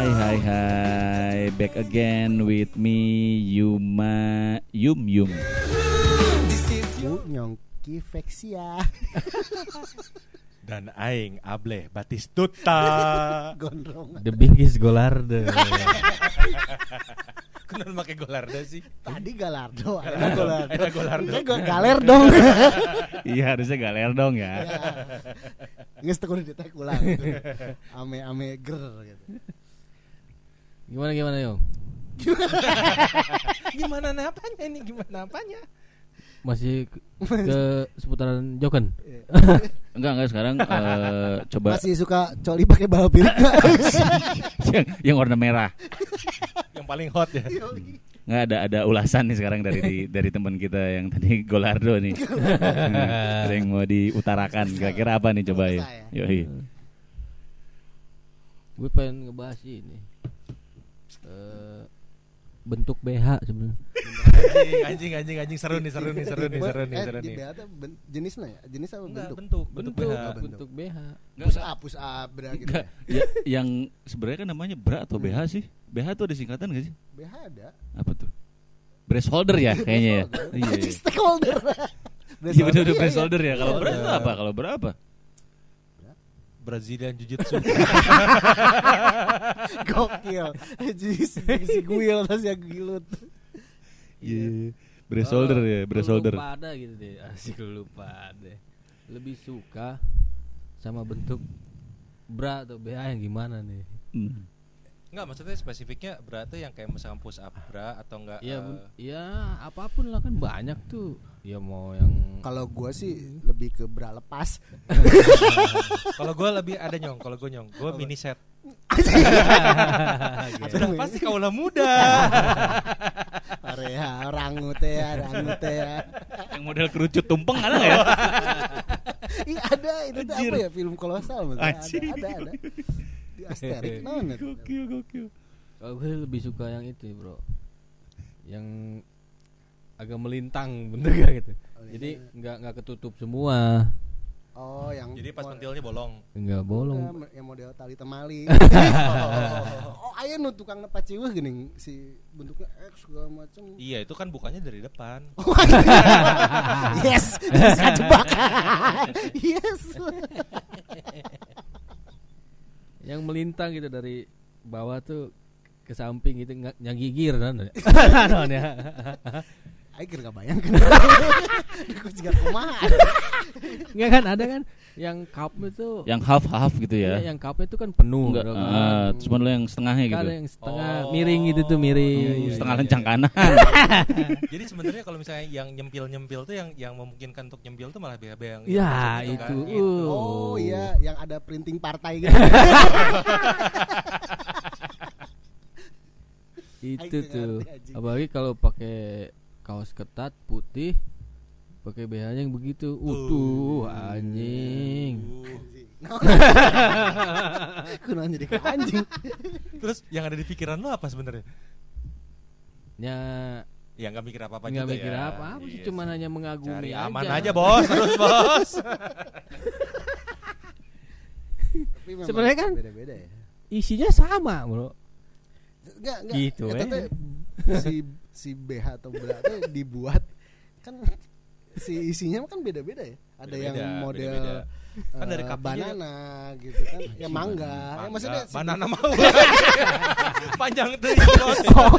Hai hai hai. Back again with me Yuma Yum Yum. Bu Nyongki Vexia Dan aing Ableh Batistuta. Gondrong. The biggest Golarde. Kenal pakai golarda sih? Tadi Galardo Ada Golardo. Ini gue galer dong Iya harusnya galer dong ya Nges tekun di tek ulang gitu. Ame ame ger gitu gimana gimana Yong? Gimana apanya ini? Gimana apanya? Masih ke, ke seputaran Joken? Enggak enggak sekarang eh, Coba Masih suka coli pakai bal piring yang, yang warna merah Yang paling hot ya. Nggak ada ada ulasan nih sekarang dari di- dari teman kita yang tadi Golardo nih Ada yang mau diutarakan Kira-kira apa nih coba ya. Yoi Gue pengen ngebahas ini. Eh, bentuk BH sebenarnya. Anjing, anjing, anjing, anjing seru nih, seru nih, seru nih, seru nih, Eh, seru nih. BH tuh jenisnya ya? Jenis apa bentuk? bentuk, bentuk, Bentuk, BH. bentuk BH. Push up, push up bra gitu ya, yang sebenarnya kan namanya bra atau BH sih? BH tuh ada singkatan gak sih? BH ada Apa tuh? Breast holder ya kayaknya ya. Iya. iya. Stakeholder Iya benar Iya, breast iya. holder ya. Kalau Iya, bra iya. itu apa? Kalau bra apa? Brazilian Jiu-Jitsu. Gokil Jadi si, guil terus yang gilut Iya. Breast holder ya, breast Lu holder. lupa ada gitu deh. Asik lu lupa ada. Lebih suka sama bentuk bra atau BH yang gimana nih? Hmm. Enggak, maksudnya spesifiknya berarti yang kayak misalkan push up bra atau enggak Ya, eh, bun- ya apa pun lah kan banyak tuh. Ya mau yang Kalau gua sih lebih ke bra lepas Kalau gue lebih ada nyong, kalau gue nyong, gue mini set. Aduh, Pasti kaulah muda. Area rangu teh ya, rangu teh ya. Yang model kerucut tumpeng ada nggak ya? Ih ada itu tuh apa ya film kolosal maksudnya ada Anjir. ada ada. Di Asterix itu? Gokil gokil. Kalau gue lebih suka yang itu bro Yang agak melintang bentuknya gitu Oh, iya. Jadi nggak nggak ketutup semua Oh yang Jadi pas pentilnya bolong. Nggak bolong Enggak, yang model tali temali. oh, aya nu tukang nepaciweuh geuning si bentuknya X segala macam. Iya, itu kan bukannya dari depan. yes, bisa jebak. yes. Yang melintang gitu dari bawah tuh ke samping gitu nggak nyagigir kan keur ngabayangkeun. Aku juga kumaha. nggak kan ada kan yang cupnya tuh Yang half half gitu Iya, ya? yang cupnya tuh kan penuh Enggak. kan. eh, cuma lo yang setengahnya gitu. ada yang setengah Oh. miring gitu tuh miring Iya, iya, Setengah iya, lencang iya. kanan. Jadi sebenarnya kalau misalnya yang nyempil-nyempil tuh yang yang memungkinkan untuk nyempil tuh malah BHB yang Ya, yang itu. kan, gitu. Oh iya, yang ada printing partai gitu. itu tuh apalagi kalau pakai kaos ketat putih pakai BH yang begitu utuh anjing Kunaon jadi ke anjing. Terus yang ada di pikiran lo apa sebenarnya? ya Ya nggak mikir apa-apa nggak juga mikir ya. apa apa sih Iya cuma hanya mengagumi Cari aja. aman aja bos, terus bos. Sebenarnya kan- beda-beda ya. isinya sama bro Enggak, enggak. Gitu, Eta eh. si si BH atau bra teh dibuat kan si isinya kan beda-beda ya. Ada yang Beda-beda, model beda-beda. Kan dari eh, banana gitu kan. ya mangga. Ya, maksudnya si- banana mau. Panjang tuh. Oh,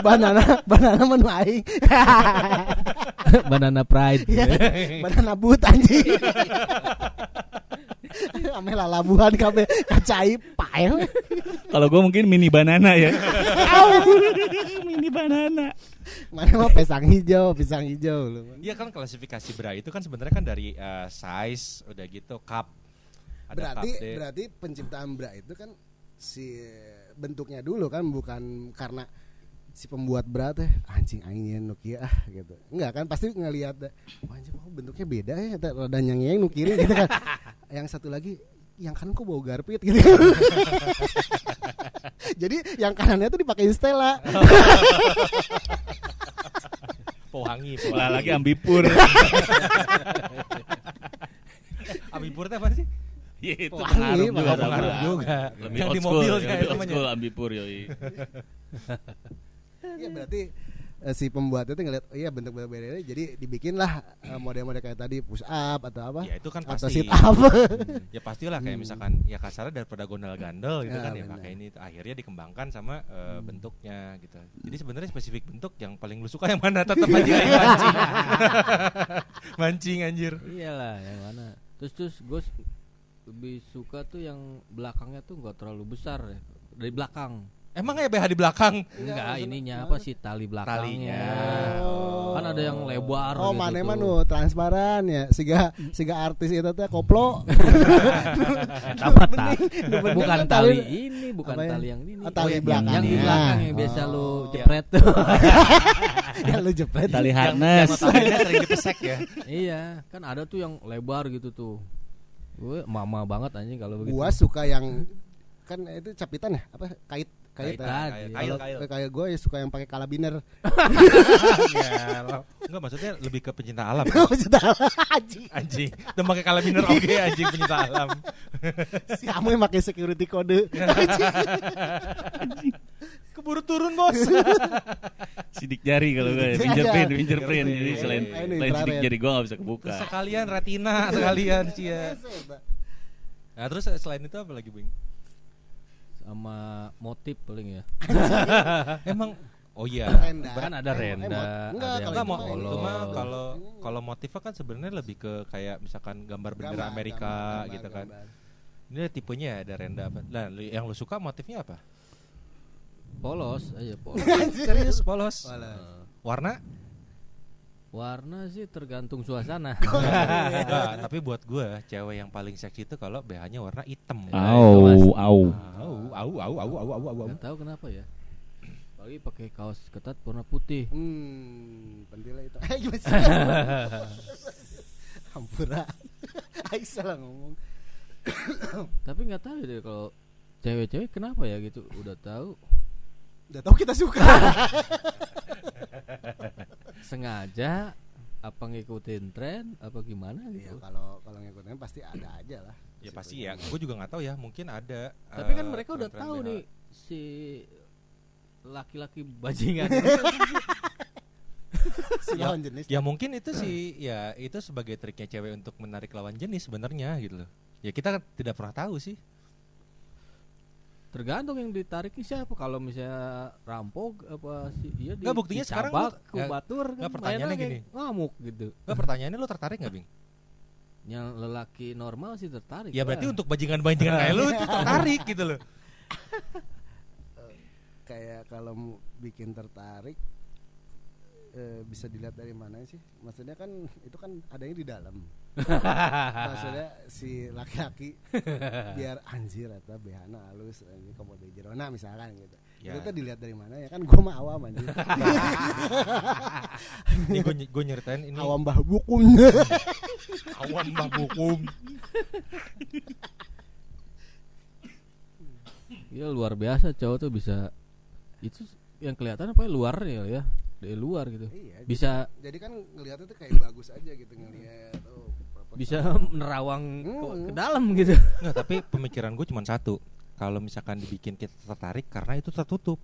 banana banana menu aing. banana pride Iya, banana but anjing. Ame lalabuhan kabeh kacai pael. Kalau gue mungkin mini banana ya. mini banana. Mana mah pisang hijau, pisang hijau lu. Iya kan klasifikasi bra itu kan sebenarnya kan dari eh, size udah gitu cup. Ada berarti cup deh. berarti penciptaan bra itu kan si bentuknya dulu kan bukan karena si pembuat bra teh anjing nu kieu ah gitu. Enggak kan pasti ngelihat wah anjing oh, bentuknya beda ya rada nyengeng nu kiri gitu kan. yang satu lagi yang kanan kok bau garpit gitu. Jadi yang kanannya tuh dipakein Stella. Pohangi, Lah lagi ambipur. Ambipur teh apa sih? Iya itu pengaruh juga pengaruh juga. Lebih Yang old di mobil yang kayak lebih old namanya. school ambipur yoi. Iya berarti eh, si pembuat itu ngeliat oh iya bentuk beda-beda ini, jadi dibikinlah eh, model-model kayak tadi push up atau apa Ya itu kan atau pasti. sit up ya pastilah kayak Hmm. misalkan ya kasarnya daripada gondal-gandel gitu Ya, kan ya pakai ini akhirnya dikembangkan sama eh, bentuknya gitu. Jadi sebenarnya spesifik bentuk yang paling lu suka yang mana tetap aja mancing. mancing anjir. Iyalah yang mana. Terus terus gue lebih suka tuh yang belakangnya tuh nggak terlalu besar ya. Dari belakang. Emang ya BH di belakang? Enggak, ininya apa sih tali belakangnya. Talinya. Kan ada yang lebar oh gitu mana tuh. mah nu transparan ya siga siga artis itu teh koplo Apa ta- bener bukan kan tali ini, bukan apa ya? tali yang ini. Oh, tali yang- yang, belakangnya. di belakang yang biasa lu Oh. jepret tuh. ya lu jepret Tali Yang harness. notabene sering dipesek ya. iya, kan ada tuh yang lebar gitu tuh. Gue mama banget anjing kalau begitu. gua suka yang kan itu capitan ya apa kait Kaitan, iya. kalau Kail, kail. kayak gue ya suka yang pakai kalabiner Enggak maksudnya lebih ke pencinta alam. Maksudnya, anjing Anjing. Dan pakai kalabiner oke anjing pencinta alam. si kamu yang pakai security kode Keburu turun bos. Sidik jari kalau gue Iya. fingerprint, fingerprint. Jadi Iya, selain iya. selain sidik jari gue gak bisa kebuka. sekalian retina sekalian cia. Nah terus selain itu apa lagi bing? Sama motif paling ya. Emang oh iya. Renda. Kan ada renda, enggak, kalau mau itu mah ini. kalau kalau motifnya kan sebenarnya lebih ke kayak misalkan gambar bendera Gambar, Amerika gambar, gitu kan. gambar. Ini tipenya ya, ada renda apa? Nah, yang lu suka motifnya apa? Polos aja polos. Serius polos. Polos. Warna? Warna sih tergantung suasana. Enggak, tapi buat gua cewek yang paling seksi itu kalau BH-nya warna hitam. Au, au. Au, au, au, au, au, au, au. Tahu kenapa ya. Apalagi pakai kaos ketat warna putih. Hmm, pentilnya itu. Eh? Hampura. Aing salah ngomong. Tapi nggak tahu deh kalau cewek-cewek kenapa ya gitu. Udah tahu Udah tahu kita suka. Sengaja apa ngikutin tren apa gimana gitu. kalau kalau ngikutin pasti ada aja lah. Ya pasti ya. Gua juga nggak tahu ya, mungkin ada. Tapi kan eh, mereka udah tahu BH. nih si laki-laki bajingan Si Ya, lawan jenis. ya mungkin itu sih ya itu sebagai triknya cewek untuk menarik lawan jenis sebenarnya gitu loh. Ya kita kan tidak pernah tahu sih. Tergantung yang ditariknya siapa kalau misalnya rampok apa sih iya Nggak, buktinya sekarang lu- nggak- kubatur nggak, kan pertanyaannya gini. ngamuk gitu Nah, pertanyaannya lo tertarik nggak Bing? yang lelaki normal sih tertarik Ya berarti lah. untuk bajingan-bajingan kayak lu itu tertarik gitu loh. Kayak kalau mau bikin tertarik eh, bisa dilihat dari mana sih? Maksudnya kan itu kan adanya di dalam. Maksudnya si laki-laki biar anjir atau behana halus ini komode jerona misalkan gitu. Ya. Itu tuh dilihat dari mana ya kan gua mah awam anjir. Ini gue gue nyeritain ini awam bah bukum. awam bah bukum. Iya luar biasa cowok tuh bisa itu yang kelihatan apa ya luarnya ya dari luar gitu iya. bisa Jadi kan ngelihatnya tuh kayak bagus aja gitu ngelihat oh bisa menerawang ke, Hmm. ke dalam gitu Nggak, tapi pemikiran gue cuma satu. Kalau misalkan dibikin kita tertarik karena itu tertutup.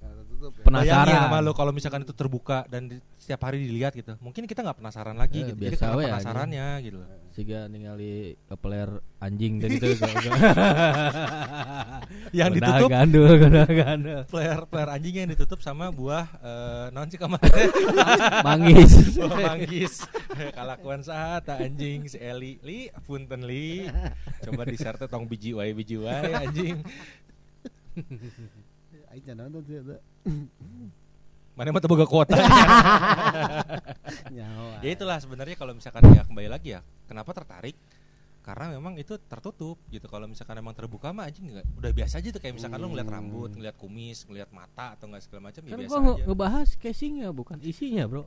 Nah, tertutup ya. Penasaran. Bayangin sama lo kalau misalkan itu terbuka dan di- setiap hari dilihat gitu. Mungkin kita nggak penasaran lagi Eh, gitu. Jadi biasa we penasarannya gitu. loh. sehingga ningali kepeler anjing dan gitu Yang ditutup. gandul gandul gandul. Player player anjingnya yang ditutup sama buah eh non sih kemarin manggis. Buah manggis. Kalakuan saat anjing si Eli. Li punten li. Coba di share teh tong biji wae biji wae anjing. Aing can nonton sih mana mah teu boga kuota Nyawa. ya itulah sebenarnya kalau misalkan ya kembali lagi ya kenapa tertarik karena memang itu tertutup gitu. Kalau misalkan emang terbuka mah anjing nggak udah biasa aja tuh. Kayak misalkan lu ngeliat Hmm. rambut ngeliat kumis ngeliat mata atau nggak segala macam ya kan biasa gua nge- aja. ngebahas casingnya bukan isinya bro.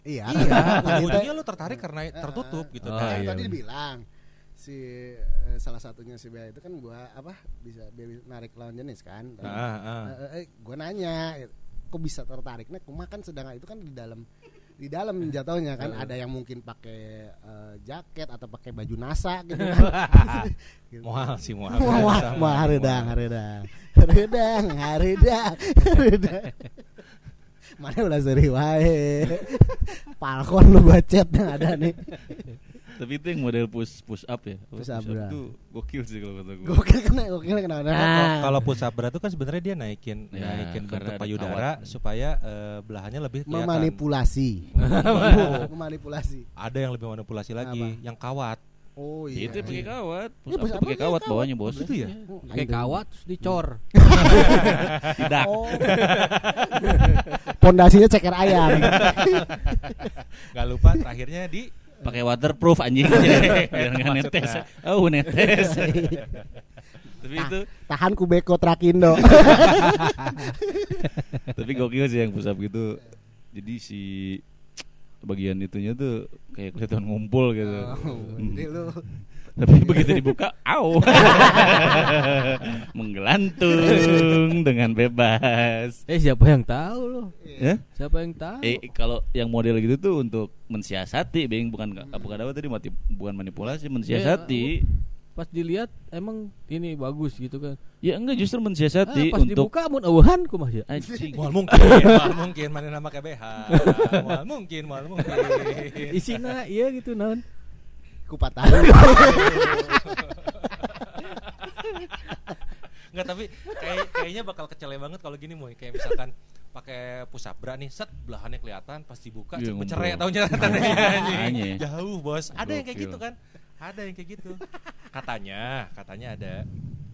Iya. iya ujungnya lu tertarik karena tertutup gitu Oh, Kan. iya, tadi dibilang si eh, salah satunya si Bea itu kan gua apa bisa biar bisa narik lawan jenis kan. Ah, ah. Eh, eh, eh, gua nanya gitu, kok bisa tertariknya? Kumaha kan sedangkan itu kan di dalam di dalam jatuhnya kan ada yang mungkin pakai eh, jaket atau pakai baju NASA gitu kan. Gitu. Mual sih mual. Haredang, haredang, haredang, haredang, haredang. Mana ulah seri wae. Falcon lu bacet yang ada nih. Tapi itu yang model push push up ya. Push up, bra. itu gokil sih kalau kata gue. Gokil kena, gokil kena. Kalau- Nah, Kalau push up berat itu kan sebenarnya dia naikin Ya, naikin bentuk payudara supaya eh, belahannya lebih kelihatan. memanipulasi. Oh, memanipulasi. ada yang lebih manipulasi lagi, Apa? yang kawat. Oh Ya, iya. itu pakai kawat. Push up push tuh up pakai pakai kawat kawat. bawahnya bos. Itu ya? Kayak kawat terus dicor. Tidak. Oh. Pondasinya ceker ayam. Gak lupa terakhirnya di Pakai waterproof anjing biar nggak netes. Oh netes. Tapi itu Tahan kubeko trakindo. tapi gokil sih yang push up gitu. Jadi si bagian itunya tuh kayak kelihatan ngumpul gitu. Hmm. Jadi lu Tapi begitu dibuka, au. Menggelantung dengan bebas. Eh siapa yang tahu loh? Ya? Siapa yang tahu? Eh kalau yang model gitu tuh untuk mensiasati, Bing, bukan bukan apa tadi mati bukan manipulasi, mensiasati. Pas dilihat emang ini bagus gitu kan. Ya enggak justru Ah, mensiasati pas untuk dibuka mun eueuhan kumaha ya? anjing. Mual mungkin, mual mungkin mana nama kayak BH. Mual mungkin, mual mungkin. Isina iya gitu naon. Kupat tahu. Enggak tapi kayak kayaknya bakal kecele banget kalau gini moy. Kayak misalkan pakai push up bra nih set belahannya kelihatan pas dibuka Iya, cek bercerai Makanya. jauh bos. Ada yang kayak gitu kan? Ada yang kayak gitu. Katanya katanya ada.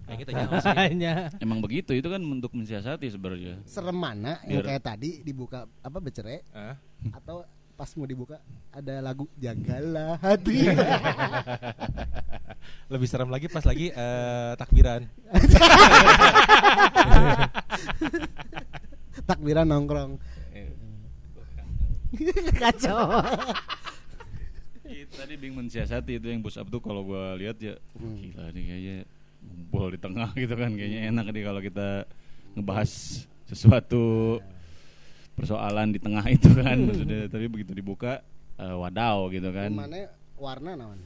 Yang gitu sih Hanya Emang begitu itu kan untuk mensiasati sebenarnya. Serem mana yang Biar- kayak tadi dibuka apa becere Hah? atau pas mau dibuka ada lagu jagalah hati. lebih serem lagi pas lagi eh, takbiran Takbiran nongkrong. Kacau. Tadi Bing mensiasati itu yang up tuh kalau gua lihat ya wah, gila nih kayaknya ngumpul di tengah gitu kan kayaknya enak nih kalau kita ngebahas sesuatu persoalan di tengah itu kan maksudnya tapi begitu dibuka eh, wadaw gitu kan Mana warna naon?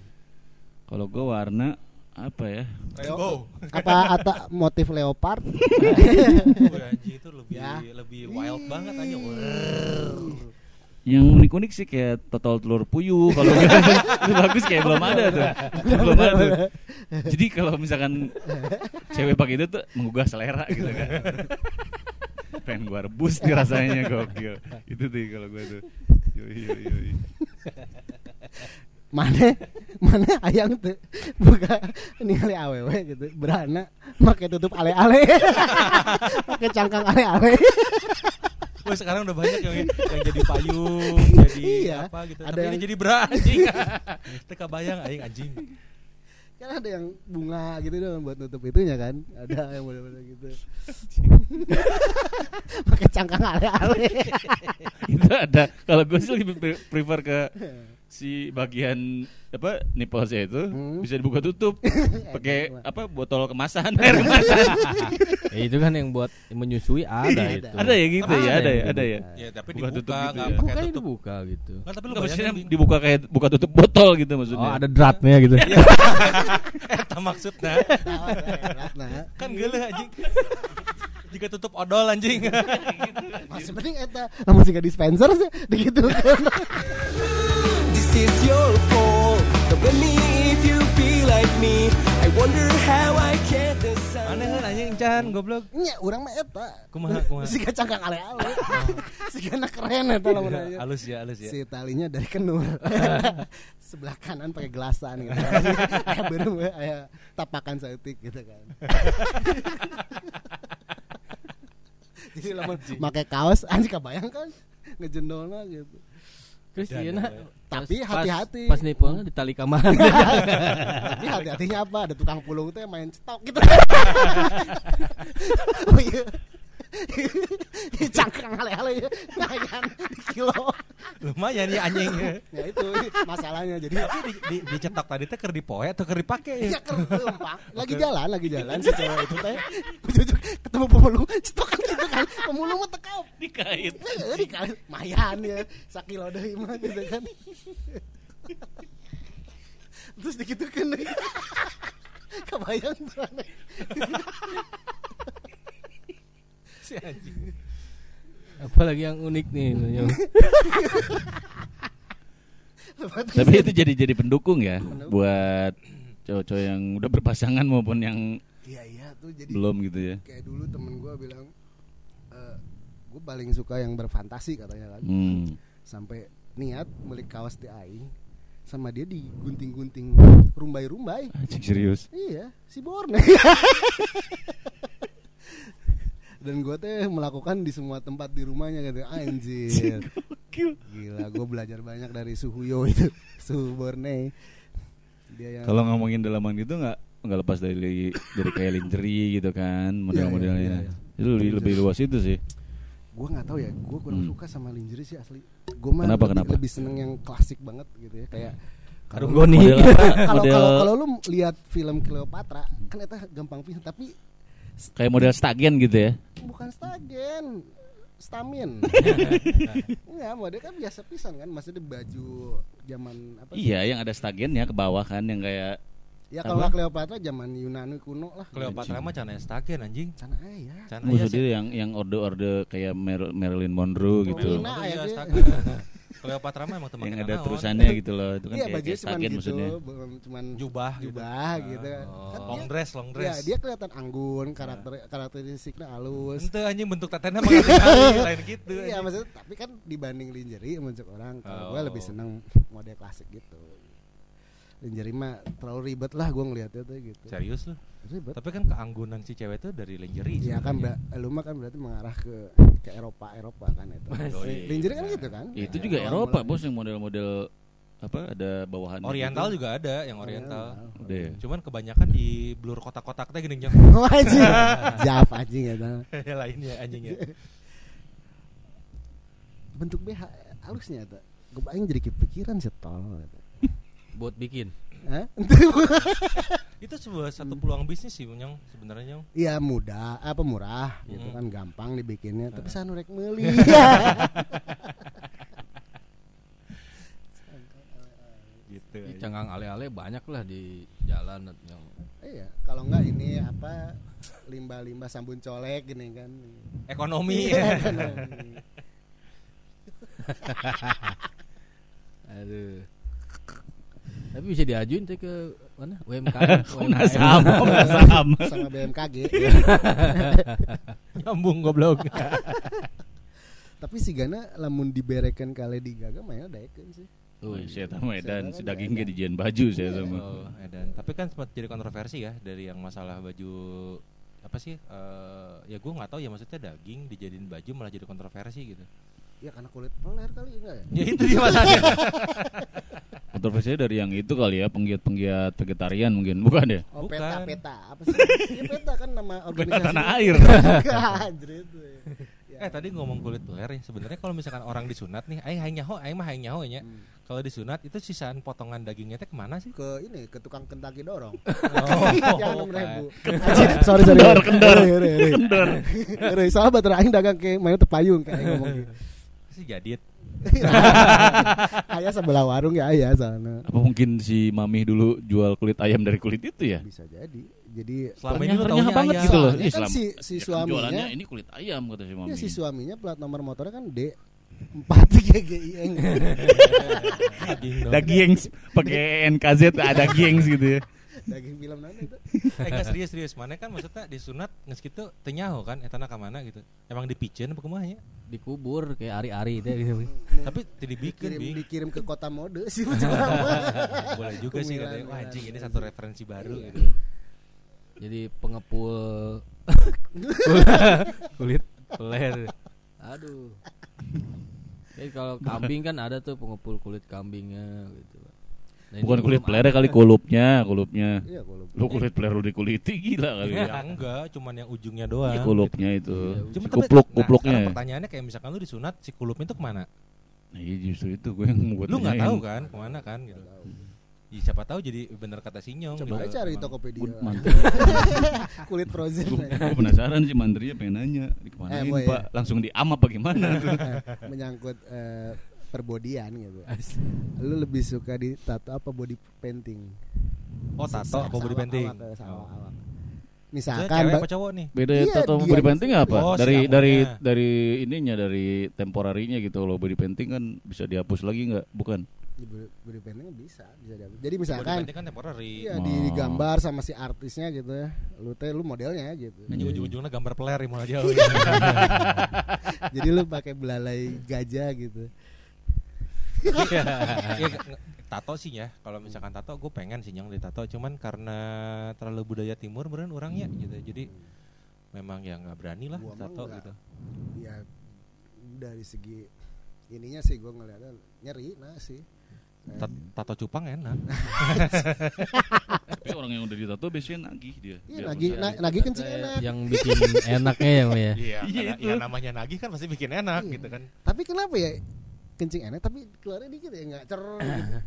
kalau gua warna apa ya Rainbow Apa atau motif leopard? Itu lebih Ya. lebih wild banget aja yang unik-unik sih kayak total telur puyuh kalau gitu. itu bagus kayak belum ada tuh belum ada tuh. jadi kalau misalkan cewek pakai itu tuh menggugah selera gitu kan pengen gua rebus nih rasanya gokil itu tuh kalau gua tuh yoi, yoi, yoi. mana mana ayang tuh buka ningali awewe gitu berana pakai tutup ale-ale pakai cangkang ale-ale Wah sekarang udah banyak yang yang jadi payung, jadi Iya. apa gitu. Ada Tapi yang- ini jadi anjing. Teka bayang aing anjing. Kan ada yang bunga gitu dong buat nutup itunya kan. Ada yang model-model gitu. Pakai cangkang ale-ale. Itu ada. Kalau gue sih lebih pre- prefer ke si bagian apa nipplesnya itu Hmm. bisa dibuka tutup pakai apa botol kemasan air kemasan Ya, itu kan yang buat menyusui ada itu. ada ya gitu ya ada ya ada ya dibuka. Ya tapi Buka dibuka tutup gitu nggak ya. pakai Bukannya tutup. dibuka gitu. Nggak, tapi lu maksudnya dibuka kayak buka tutup botol gitu maksudnya. Oh, ada dratnya gitu. Eta maksudnya nah kan geuleuh anjing. Jika tutup odol anjing. masih penting eta namun sih dispenser sih begitu kan This is your fault. Don't blame me if you be like me. I wonder how I can't decide. Aneh kan anjing Chan goblok. nya urang mah eta Kumaha kumaha. si cangkang ale-ale si keren eta lamun aja Halus ya, halus ya. si talinya dari kenur sebelah kanan pakai gelasan gitu kayak berem kayak tapakan saeutik gitu kan jadi lamun pakai kaos anjing kebayang kan ngejendolna gitu Terus iya dan. Tapi Pas- hati-hati. Pas nipolnya di tali kamar. tapi hati-hatinya apa ada tukang pulung tuh yang main cetok gitu oh iya cangkang ale-ale mayan di kilo. Lumayan ya anjingnya. ya itu masalahnya jadi. Di, di, dicetok tadi teh keur dipoe atau keur dipake? Ya? kerempang lagi jalan lagi jalan si cewek itu teh. Ketemu pemulung stok kan gitu kan. Pemulung mah tekau. Dikait. Eh, dikali mayan ya sakilo deui mah gitu kan. Terus dikitukeun deui kebayang anjing. Apalagi yang unik nih. yang Tapi itu jadi jadi pendukung ya buat cowok-cowok yang udah berpasangan maupun yang iya iya tuh jadi belum gitu ya. kayak dulu temen gue bilang gue paling suka yang berfantasi katanya kan Hmm. sampai niat beli kaos di aing sama dia digunting-gunting rumbai-rumbai Anjing serius. iya si Borne dan gue teh melakukan di semua tempat di rumahnya gitu anjir gila gue belajar banyak dari Suhuyo itu Suhu Borne dia yang Kalau ngomongin dalaman gitu nggak nggak lepas dari dari kayak lingerie gitu kan model-modelnya. iya, iya. Itu lebih, lebih luas itu sih. gue nggak tahu ya gue kurang Hmm. suka sama lingerie sih asli gue mah Kenapa, lebih, kenapa? lebih seneng yang klasik banget gitu ya kayak kalau Karung goni. Kalau kalau kalau lu lihat film Cleopatra kan itu gampang pisan tapi kayak model stagen gitu ya. bukan stagen stamin Enggak, model kan biasa pisan kan maksudnya baju zaman apa sih? Iya, yang ada stagennya ke bawah kan yang kayak ya kalau nggak Cleopatra zaman Yunani kuno lah Cleopatra mah cana stagen anjing. sana ya Cana aya sih. dia yang yang orde-orde kayak Mar- Marilyn Monroe gitu. Iya, ya. Cleopatra mah emang teman yang ada naon. terusannya gitu loh. Itu kan iya kayak, kayak cuman gitu maksudnya. cuman jubah jubah gitu, Oh. Kan long dia- dress, long ya dress. dia kelihatan anggun karakter karakteristiknya halus Ente anjing bentuk ganti lain gitu. Iya maksudnya tapi kan dibanding lingerie menurut orang kalau gue Oh. lebih seneng model klasik gitu. Lingerie mah terlalu ribet lah gue ngeliatnya tuh gitu. Serius lu? Ribet. Tapi kan keanggunan si cewek itu dari lingerie. Ya kan bra- lu mah kan berarti mengarah ke ke Eropa Eropa kan itu. Oh, iya. lingerie kan gitu kan. Itu Ya, juga awal Eropa bos yang model-model apa ada bawahan Oriental gitu. juga ada yang oriental. Udah ya. Cuman kebanyakan di blur kotak-kotak teh gini yang Oh anjing. Jaf anjing ya. lainnya anjing ya. Bentuk BH halusnya tuh. Gue paling jadi kepikiran sih tol. Buat bikin. Hah? Itu sebuah satu peluang bisnis sih Nyong sebenarnya. Iya mudah, apa murah gitu Mm. kan gampang dibikinnya, tapi sanu rek meuli. Gitu. Di canggang ale-ale banyak lah di jalan yang Iya, kalau enggak ini apa limbah-limbah sabun colek gini kan. Ekonomi. Iya, aduh. Tapi bisa diajuin ke mana? UMK. Komnas HAM, Komnas HAM. Sama BMKG. Nyambung goblok. Tapi si Gana lamun diberekan kali di gaga mah ya daekeun sih. Oh, saya tahu Medan, si daging ke dijian baju saya sama. Oh, edan. Tapi kan sempat jadi kontroversi ya dari yang masalah baju apa sih? eh, ya gue nggak tahu ya maksudnya daging dijadiin baju malah jadi kontroversi gitu. Ya karena kulit peler kali enggak ya? Ya itu dia masalahnya. Kontroversinya dari yang itu kali ya, penggiat-penggiat vegetarian mungkin, bukan ya? Oh, Bukan. peta peta apa sih? Ya, peta kan nama organisasi. tanah air. Itu. Ya. eh tadi ngomong kulit peler ya sebenarnya kalau misalkan orang disunat nih, aing hayang nyaho, aing mah hayang nyaho nya. Hmm. Kalau disunat itu sisaan potongan dagingnya teh ke mana sih? ke ini ke tukang Kentucky dorong. Oh, yang enam ribu. sorry sorry. Kendor, kendor. Kendor. Sahabat terakhir dagang ke main tepayung kayak ngomong gitu. Si jadit. Ayah sebelah warung ya ayah sana. Apa mungkin si Mami dulu jual kulit ayam dari kulit itu ya? Bisa jadi. Jadi Selama ini taunya banget ayam. gitu loh. Soalnya Ih, kan si- si ya kan suaminya- jualannya ini kulit ayam kata si Mami. ya si suaminya plat nomor motornya kan D 4 GGIN. Daging pakai NKZ ada gengs gitu ya. Daging film nanti itu. Eh serius serius mana kan maksudnya disunat geus kitu teu nyaho kan eta ka mana gitu. Emang dipicen apa kumaha nya? dikubur kayak ari-ari teh gitu. Tapi teu dibikin Kirim bing. dikirim ke kota mode sih. Boleh juga sih katanya. Wah anjing ini satu referensi baru Iya. gitu. Jadi pengepul kulit peler. Aduh. Jadi kalau kambing kan ada tuh pengepul kulit kambingnya gitu. Nah, ini Bukan kulit player kali kulupnya, kulupnya. Iya kalau Lu kulit player lu dikuliti gila kali Ya, ya. enggak, cuman yang ujungnya doang. Iya, kulupnya itu. Iya, Cuma Si tapi- kupluk, nah, kupluknya. ya. pertanyaannya kayak misalkan lu disunat si kulupnya itu ke mana? Nah, iya justru itu gue yang buat Lu nggak tahu kan ke mana kan gitu. Ya, siapa tahu jadi bener kata Sinyong coba gitu. aja cari Tokopedia kulit frozen gue penasaran sih Mandria pengen nanya di kemanain Eh, boy, Pak, langsung di am apa gimana tuh? menyangkut eh, perbodian gitu lu lebih suka di tato apa body painting Oh, tato apa body painting? awak, awak, Oh. awak. Misalkan cewek apa cowok nih? Beda Iya, tato sama dia body painting apa? Oh, si dari kamunya. dari dari ininya dari temporarinya gitu loh body painting kan bisa dihapus lagi nggak? Bukan. body body painting bisa bisa dihapus. jadi Body misalkan painting kan temporary. Iya Oh. digambar sama si artisnya gitu ya. Lu teh lu modelnya gitu. Ini ujung-ujungnya gambar peler mau jauh. Jadi lu pakai belalai gajah gitu. Iya, nge- tato sih ya. Kalau misalkan tato, gue pengen sih yang di tato. Cuman karena terlalu budaya timur, beneran orangnya gitu. Jadi memang ya nggak berani lah Gua tato nggak. gitu. Ya dari segi ininya sih gua ngeliatnya nyeri nah sih. Ta- tato cupang enak. Tapi orang yang udah ditato biasanya nagih dia. Iya bisa- na, lagi kencing enak. Yang bikin enaknya ya, ya. Iya, Iya, ya namanya nagih kan pasti bikin enak Iya. gitu kan. Tapi kenapa ya kencing enak tapi keluarnya dikit ya nggak cer gitu.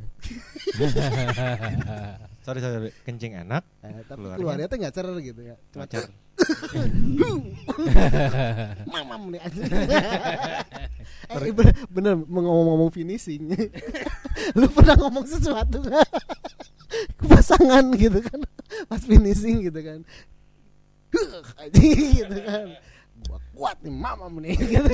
sorry sorry, kencing enak. Eh, tapi Keluarnya- keluarnya tuh nggak cer gitu ya. Cuma Macer. mamam nih aja. eh, bener, bener ngomong-ngomong finishing. Lu pernah ngomong sesuatu nggak? ke pasangan gitu kan pas finishing gitu kan. Gitu kan. Gua kuat nih mamam nih gitu.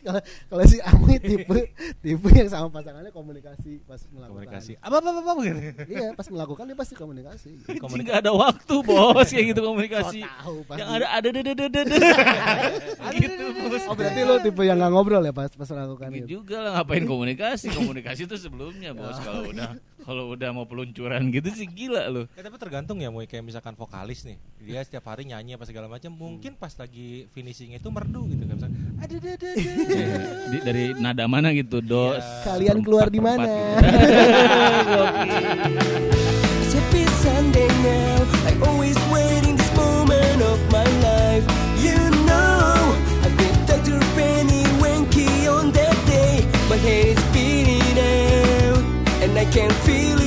Kalau kalau si Ami tipe tipe yang sama pasangannya komunikasi pas melakukan. Komunikasi. Apa apa apa, apa gitu. Iya, pas melakukan dia pasti komunikasi. Gitu. Anjing, nggak ada waktu bos kayak gitu komunikasi. Tahu pasti. Yang ada ada ada ada ada. Gitu bos. Oh berarti lo tipe yang nggak ngobrol ya pas pas melakukan Gitu gitu. juga lah ngapain komunikasi komunikasi itu sebelumnya bos kalau udah kalau udah mau peluncuran gitu sih gila loh Ya, tapi tergantung ya, Moy kayak misalkan vokalis nih, dia setiap hari nyanyi apa segala macam, mungkin pas lagi finishing itu merdu gitu kan. Ada ada ada. Dari nada mana gitu do Iya. Kalian keluar di mana? It's happy Sunday now. I always waiting can feel